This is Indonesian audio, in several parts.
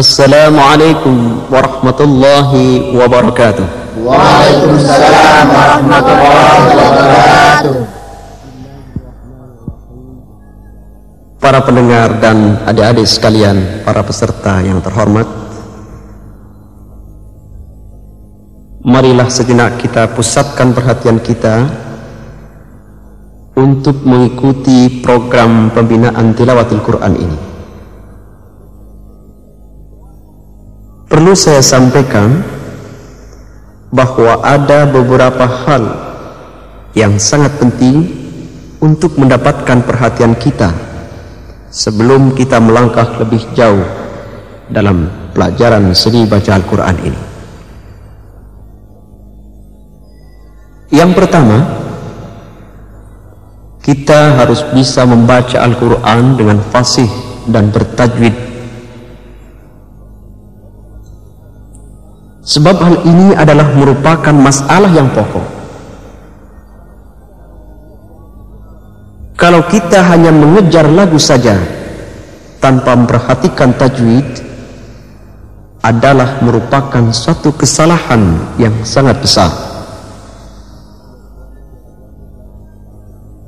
Assalamualaikum warahmatullahi wabarakatuh. Waalaikumsalam warahmatullahi wabarakatuh. Para pendengar dan adik-adik sekalian, para peserta yang terhormat, marilah sejenak kita pusatkan perhatian kita untuk mengikuti program pembinaan tilawatil Quran ini. Perlu saya sampaikan bahwa ada beberapa hal yang sangat penting untuk mendapatkan perhatian kita sebelum kita melangkah lebih jauh dalam pelajaran seni baca Al-Quran ini. Yang pertama, kita harus bisa membaca Al-Quran dengan fasih dan bertajwid. Sebab hal ini adalah merupakan masalah yang pokok. Kalau kita hanya mengejar lagu saja tanpa memperhatikan tajwid adalah merupakan suatu kesalahan yang sangat besar.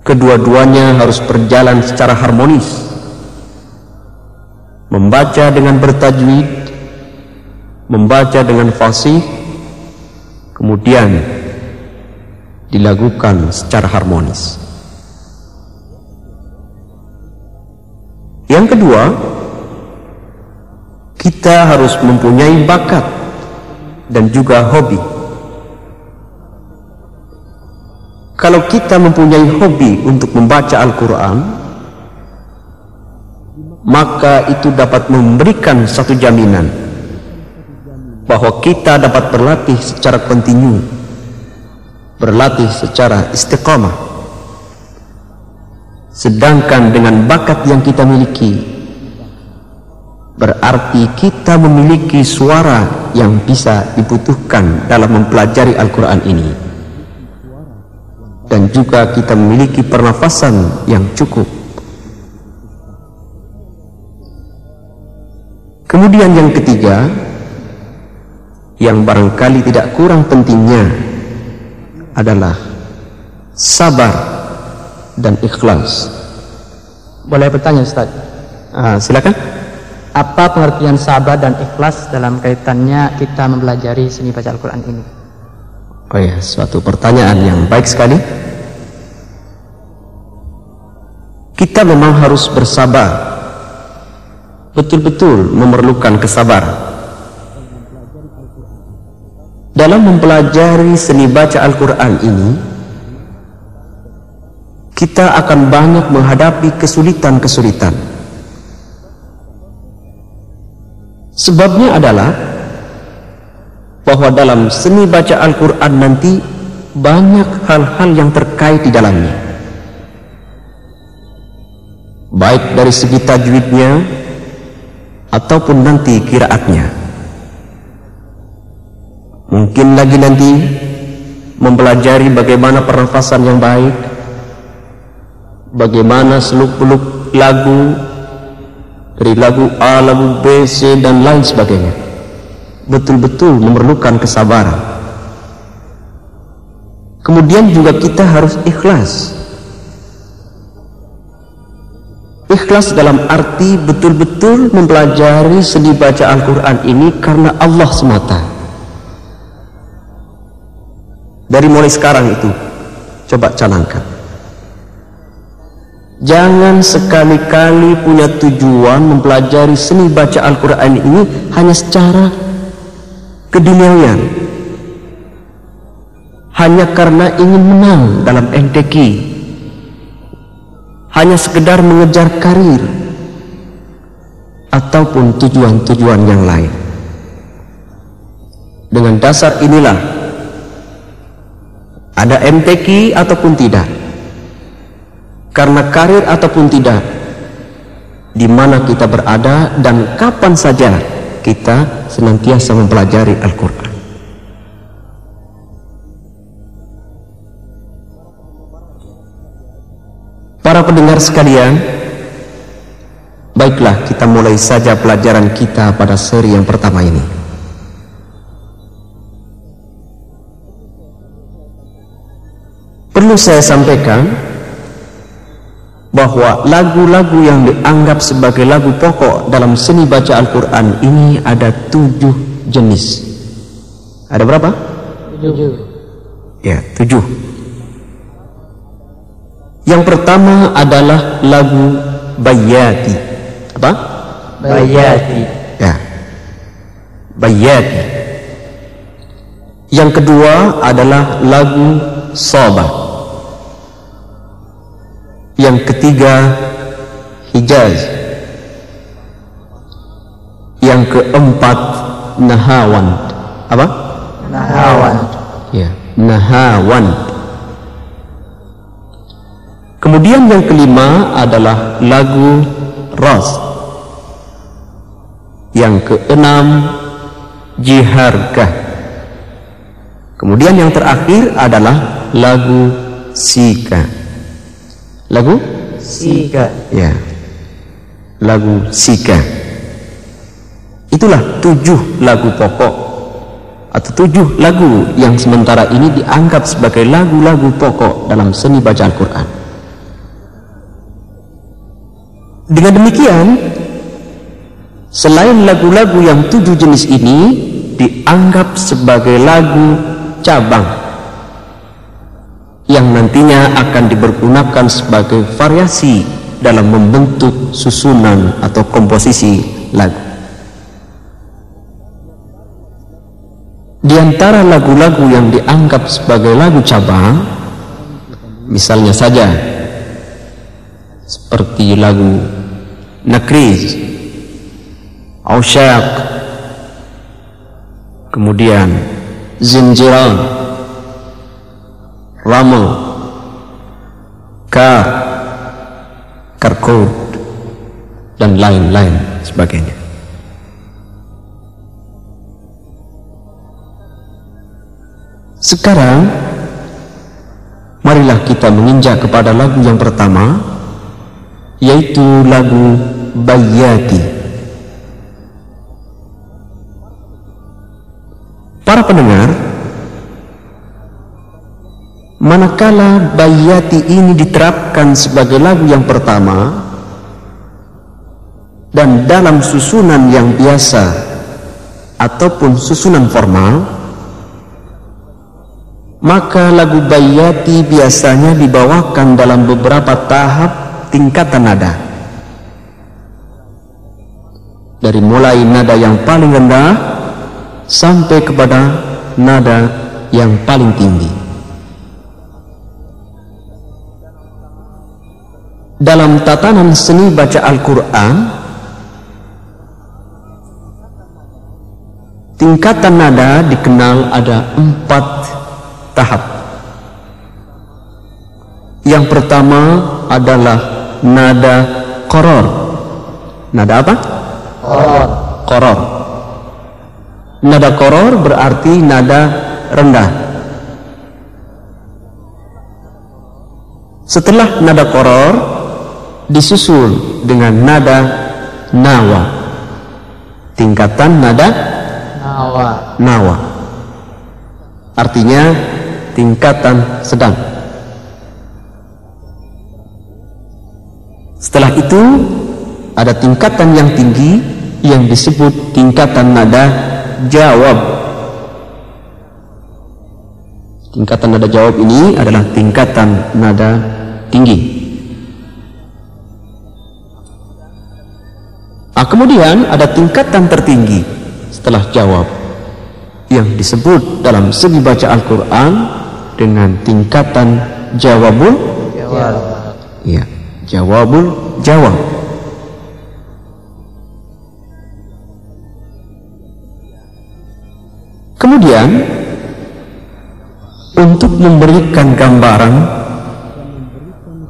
Kedua-duanya harus berjalan secara harmonis. Membaca dengan bertajwid, membaca dengan fasih, kemudian dilakukan secara harmonis. Yang kedua, kita harus mempunyai bakat dan juga hobi Kalau kita mempunyai hobi untuk membaca Al-Quran, maka itu dapat memberikan satu jaminan bahwa kita dapat berlatih secara kontinu, berlatih secara istiqamah. Sedangkan dengan bakat yang kita miliki, berarti kita memiliki suara yang bisa dibutuhkan dalam mempelajari Al-Quran ini dan juga kita memiliki pernafasan yang cukup. Kemudian yang ketiga, yang barangkali tidak kurang pentingnya adalah sabar dan ikhlas. Boleh bertanya Ustaz? Ah, silakan. Apa pengertian sabar dan ikhlas dalam kaitannya kita mempelajari seni baca Al-Quran ini? Oh ya, suatu pertanyaan yang baik sekali. Kita memang harus bersabar. Betul-betul memerlukan kesabaran. Dalam mempelajari seni baca Al-Quran ini, kita akan banyak menghadapi kesulitan-kesulitan. Sebabnya adalah bahwa dalam seni baca Al-Quran nanti banyak hal-hal yang terkait di dalamnya baik dari segi tajwidnya ataupun nanti kiraatnya mungkin lagi nanti mempelajari bagaimana pernafasan yang baik bagaimana seluk-beluk lagu dari lagu A, lagu B, C dan lain sebagainya. Betul-betul memerlukan kesabaran. Kemudian juga kita harus ikhlas. Ikhlas dalam arti betul-betul mempelajari seni baca Al-Quran ini karena Allah semata. Dari mulai sekarang itu, coba canangkan. Jangan sekali-kali punya tujuan mempelajari seni baca Al-Quran ini hanya secara keduniawian. Hanya karena ingin menang dalam MTQ hanya sekedar mengejar karir ataupun tujuan-tujuan yang lain. Dengan dasar inilah ada MTQ ataupun tidak. Karena karir ataupun tidak, di mana kita berada dan kapan saja kita senantiasa mempelajari Al-Quran. Para pendengar sekalian, Baiklah, kita mulai saja pelajaran kita pada seri yang pertama ini. Perlu saya sampaikan bahwa lagu-lagu yang dianggap sebagai lagu pokok dalam seni baca Al-Quran ini ada tujuh jenis. Ada berapa? Tujuh. Ya, tujuh. Yang pertama adalah lagu Bayati. Apa? Bayati. Ya. Bayati. Yang kedua adalah lagu Sabah. Yang ketiga Hijaz. Yang keempat Nahawan. Apa? Nahawan. Ya, Nahawan. Kemudian yang kelima adalah lagu Ras. Yang keenam Jiharkah Kemudian yang terakhir adalah lagu Sika Lagu? Sika. Ya. Lagu Sika. Itulah tujuh lagu pokok atau tujuh lagu yang sementara ini dianggap sebagai lagu-lagu pokok dalam seni baca Al-Quran. Dengan demikian, selain lagu-lagu yang tujuh jenis ini dianggap sebagai lagu cabang yang nantinya akan dipergunakan sebagai variasi dalam membentuk susunan atau komposisi lagu. Di antara lagu-lagu yang dianggap sebagai lagu cabang, misalnya saja seperti lagu Nakriz, Ausyaq, kemudian Zinjiran, Ramel, Kar, Karkod, dan lain-lain sebagainya. Sekarang, marilah kita menginjak kepada lagu yang pertama, yaitu lagu Bayati. Para pendengar, Manakala bayati ini diterapkan sebagai lagu yang pertama dan dalam susunan yang biasa ataupun susunan formal maka lagu bayati biasanya dibawakan dalam beberapa tahap tingkatan nada. Dari mulai nada yang paling rendah sampai kepada nada yang paling tinggi dalam tatanan seni baca Al-Quran tingkatan nada dikenal ada empat tahap yang pertama adalah nada koror nada apa? Koror. koror nada koror berarti nada rendah setelah nada koror disusul dengan nada nawa. Tingkatan nada nawa. nawa. Artinya tingkatan sedang. Setelah itu ada tingkatan yang tinggi yang disebut tingkatan nada jawab. Tingkatan nada jawab ini adalah tingkatan nada tinggi Nah, kemudian ada tingkatan tertinggi setelah jawab yang disebut dalam segi baca Al-Quran dengan tingkatan jawabul jawab. Ya, jawabul jawab. Kemudian untuk memberikan gambaran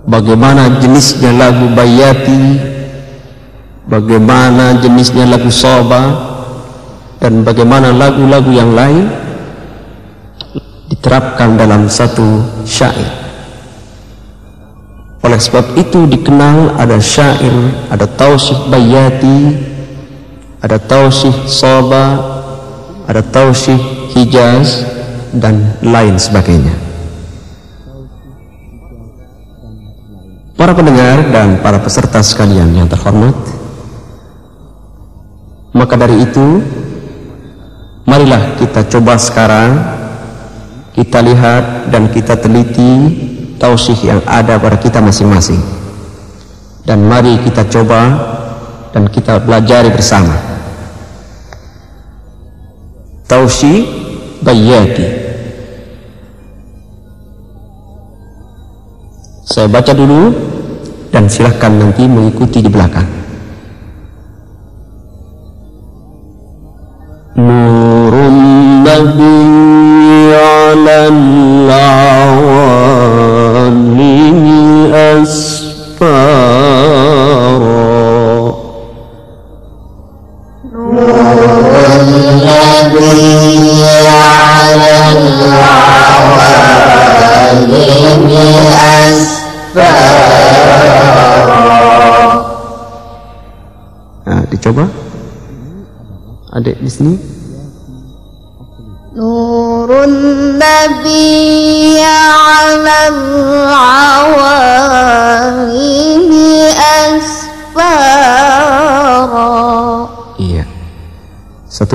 bagaimana jenisnya lagu bayati bagaimana jenisnya lagu soba dan bagaimana lagu-lagu yang lain diterapkan dalam satu syair Oleh sebab itu dikenal ada syair, ada tausih bayati, ada tausih soba, ada tausih hijaz, dan lain sebagainya. Para pendengar dan para peserta sekalian yang terhormat, maka dari itu, marilah kita coba sekarang, kita lihat dan kita teliti tausih yang ada pada kita masing-masing. Dan mari kita coba dan kita belajar bersama. Tausih Bayati. Saya baca dulu dan silahkan nanti mengikuti di belakang.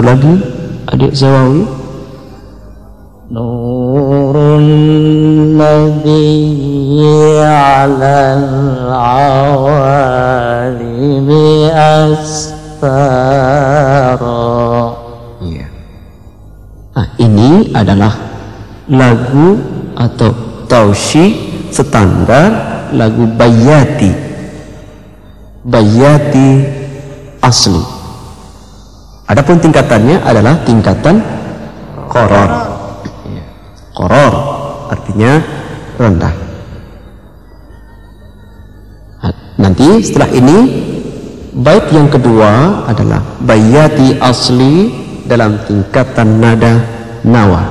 lagi adik Zawawi? Nurun Nabi ala al-awalimi astara. Ya. nah, ini adalah lagu atau tausi standar lagu bayati. Bayati asli. Adapun tingkatannya adalah tingkatan koror. Iya. Koror artinya rendah. Nah, nanti setelah ini bait yang kedua adalah bayati asli dalam tingkatan nada nawa.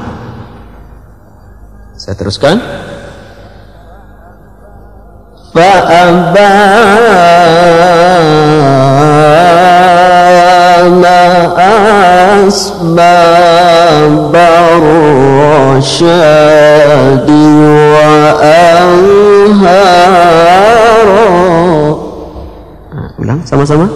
Saya teruskan. Fa'aba أسباب الرشاد وأنهارا Nah, ulang sama-sama.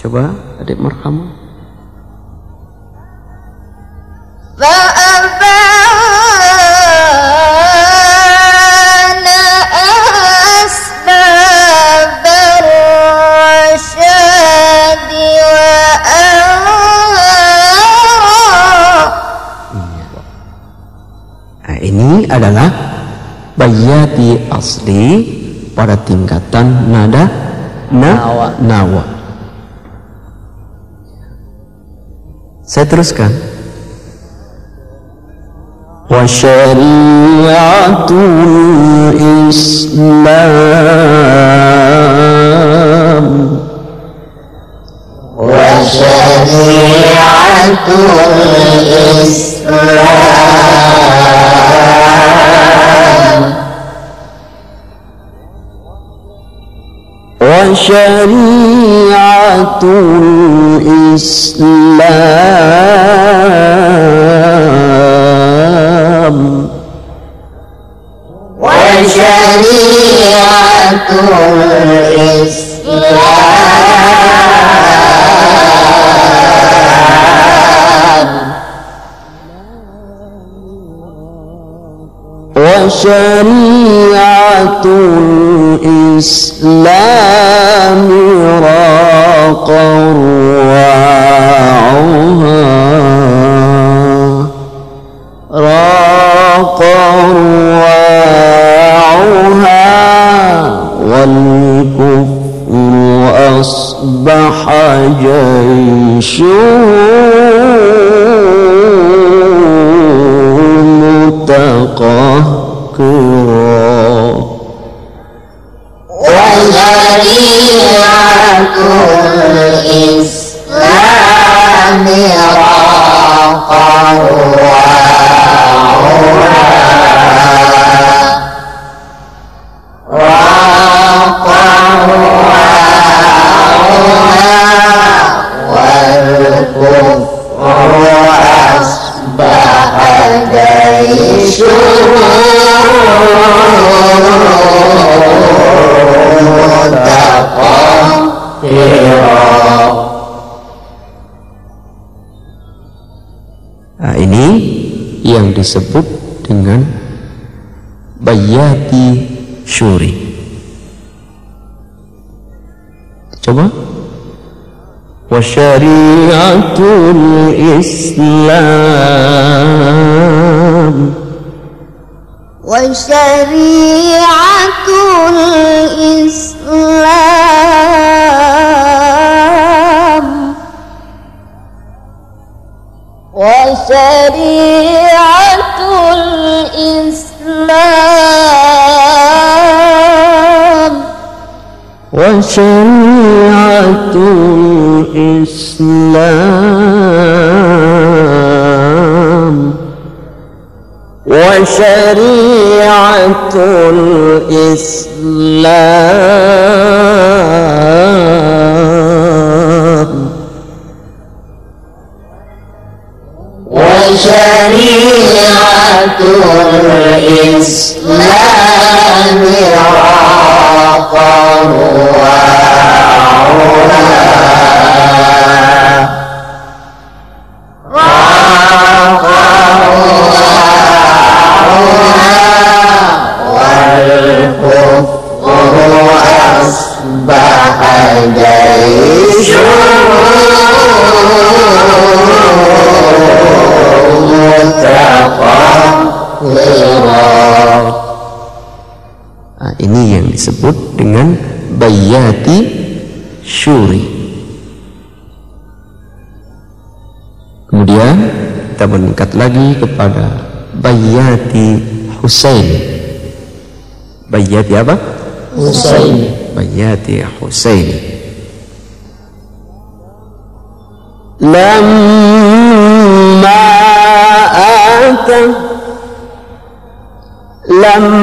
Coba adik marhamu. Iya, nah, adalah bayati asli pada tingkatan nada na nawa. nawa. teruskan. Wa syari'atul islam. wa syari'atul islam وشريعة الإسلام. disebut dengan Bayati Syuri. Coba. Wasyariatul Islam. Wasyariatul Islam. Wasyariatul وشريعة الإسلام. وشريعة الإسلام. وشريعة الإسلام. yang disebut dengan Sayyati Syuri. Kemudian kita meningkat lagi kepada Bayati Husain. Bayati apa? Husain. Bayati Husain. Lamma Ata Lamma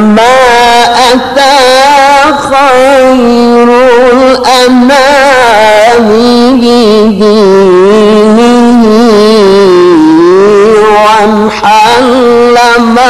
وانحل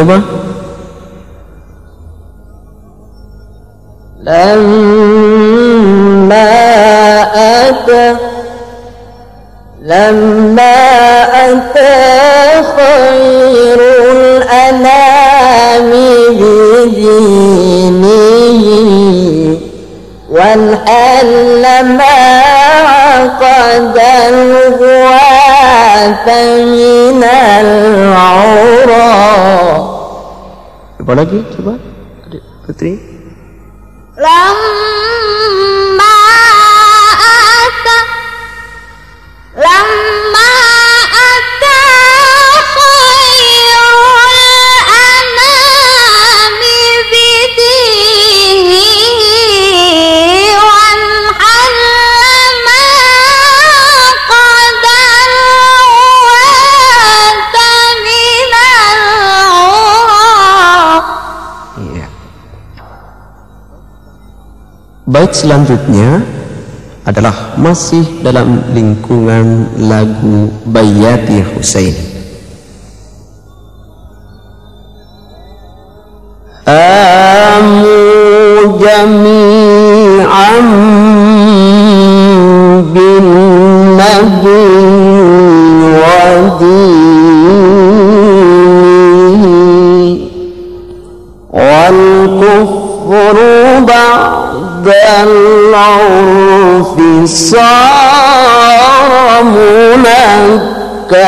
Dicoba. لما أتى لما Bait selanjutnya adalah masih dalam lingkungan lagu Bayati Husain. Amu jami'an صار منكرا.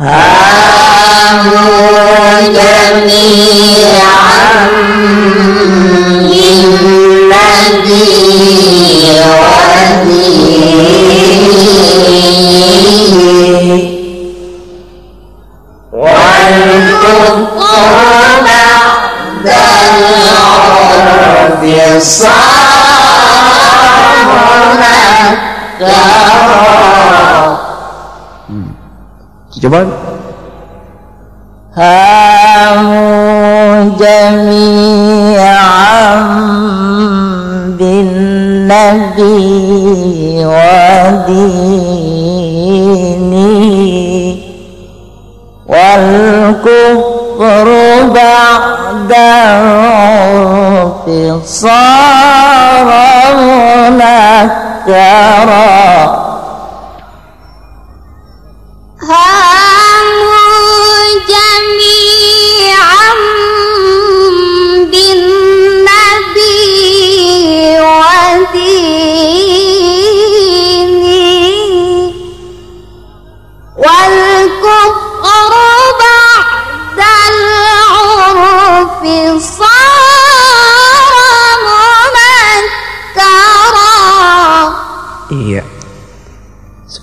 هاموا جميعا إنني وزير والكفار Coba هاموا جميعا بالنبي ودينه والكفر بعد بعده صار منكرا بالنبي وثيقا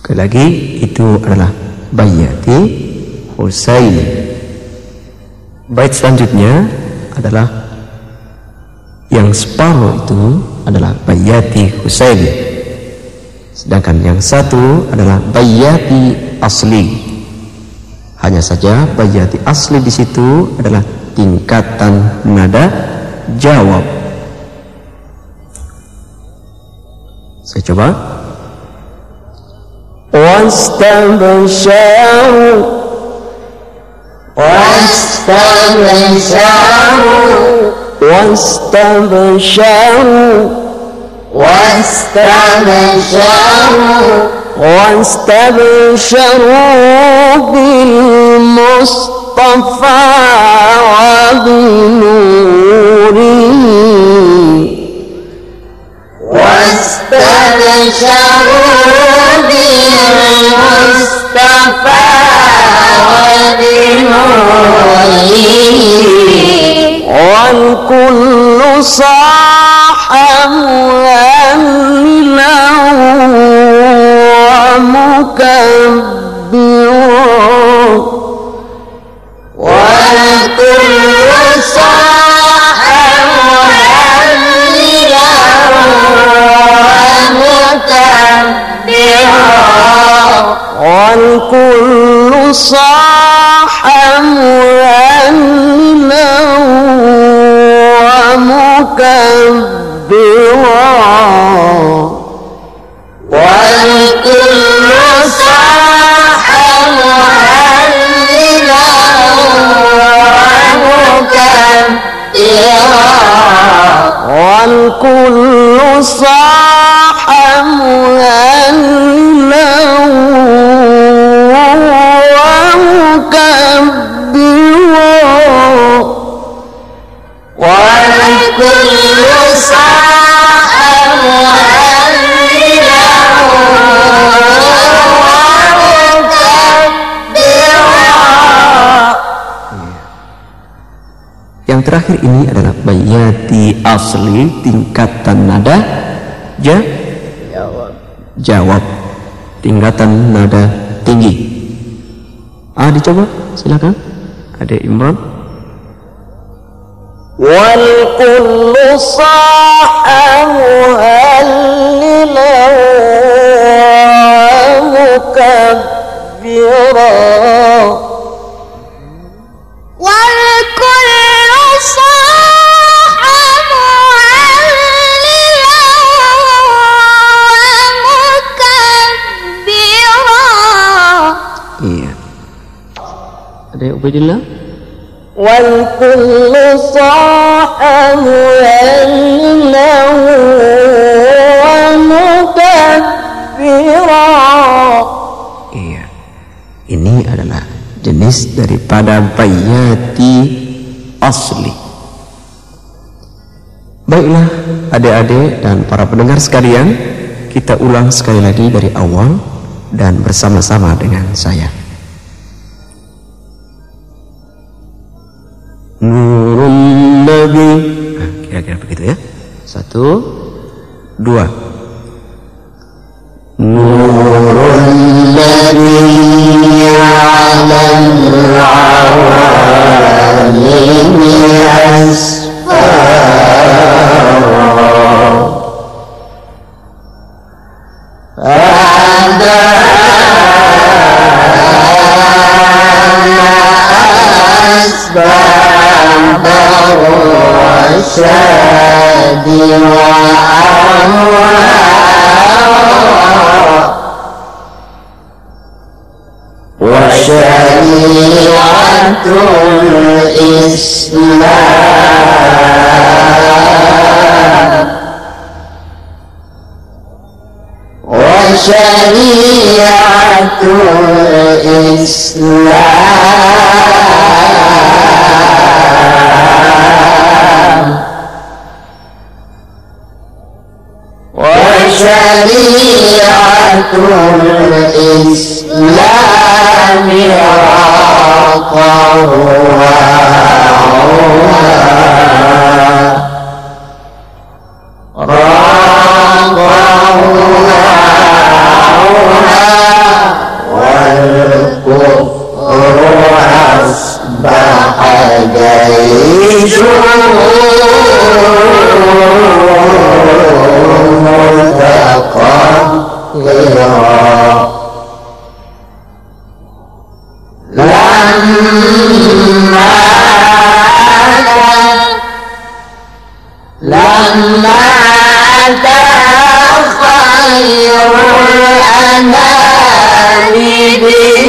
Sekali lagi itu adalah Bayati Husain. Bait selanjutnya adalah yang separuh itu adalah Bayati Husain. Sedangkan yang satu adalah Bayati asli. Hanya saja Bayati asli di situ adalah tingkatan nada jawab. Saya coba. واستبشروا واستبشروا واستبشروا واستبشروا واستبشروا بالمصطفى وبنوره. واستبشروا بالمصطفى وبنوره والكل صاح مهللا ومكبرا والكل صاح مهللا والكل صاح مهللا ومكبرا. والكل صاح مهللا ومكبرا. والكل صاح مهللا ومكبرا والكل صاح مهللا ومكبرا Yang terakhir ini adalah bayati asli tingkatan nada ja jawab. Tingkatan nada tinggi. Ah dicoba. Silakan. Ada Imran. Ubaidillah. والكل صاح مهنا ومكبرا Iya. Ini adalah jenis daripada bayati asli. Baiklah adik-adik dan para pendengar sekalian, kita ulang sekali lagi dari awal dan bersama-sama dengan saya. Satu, dua. وشريعة الإسلام راقوها Yeah.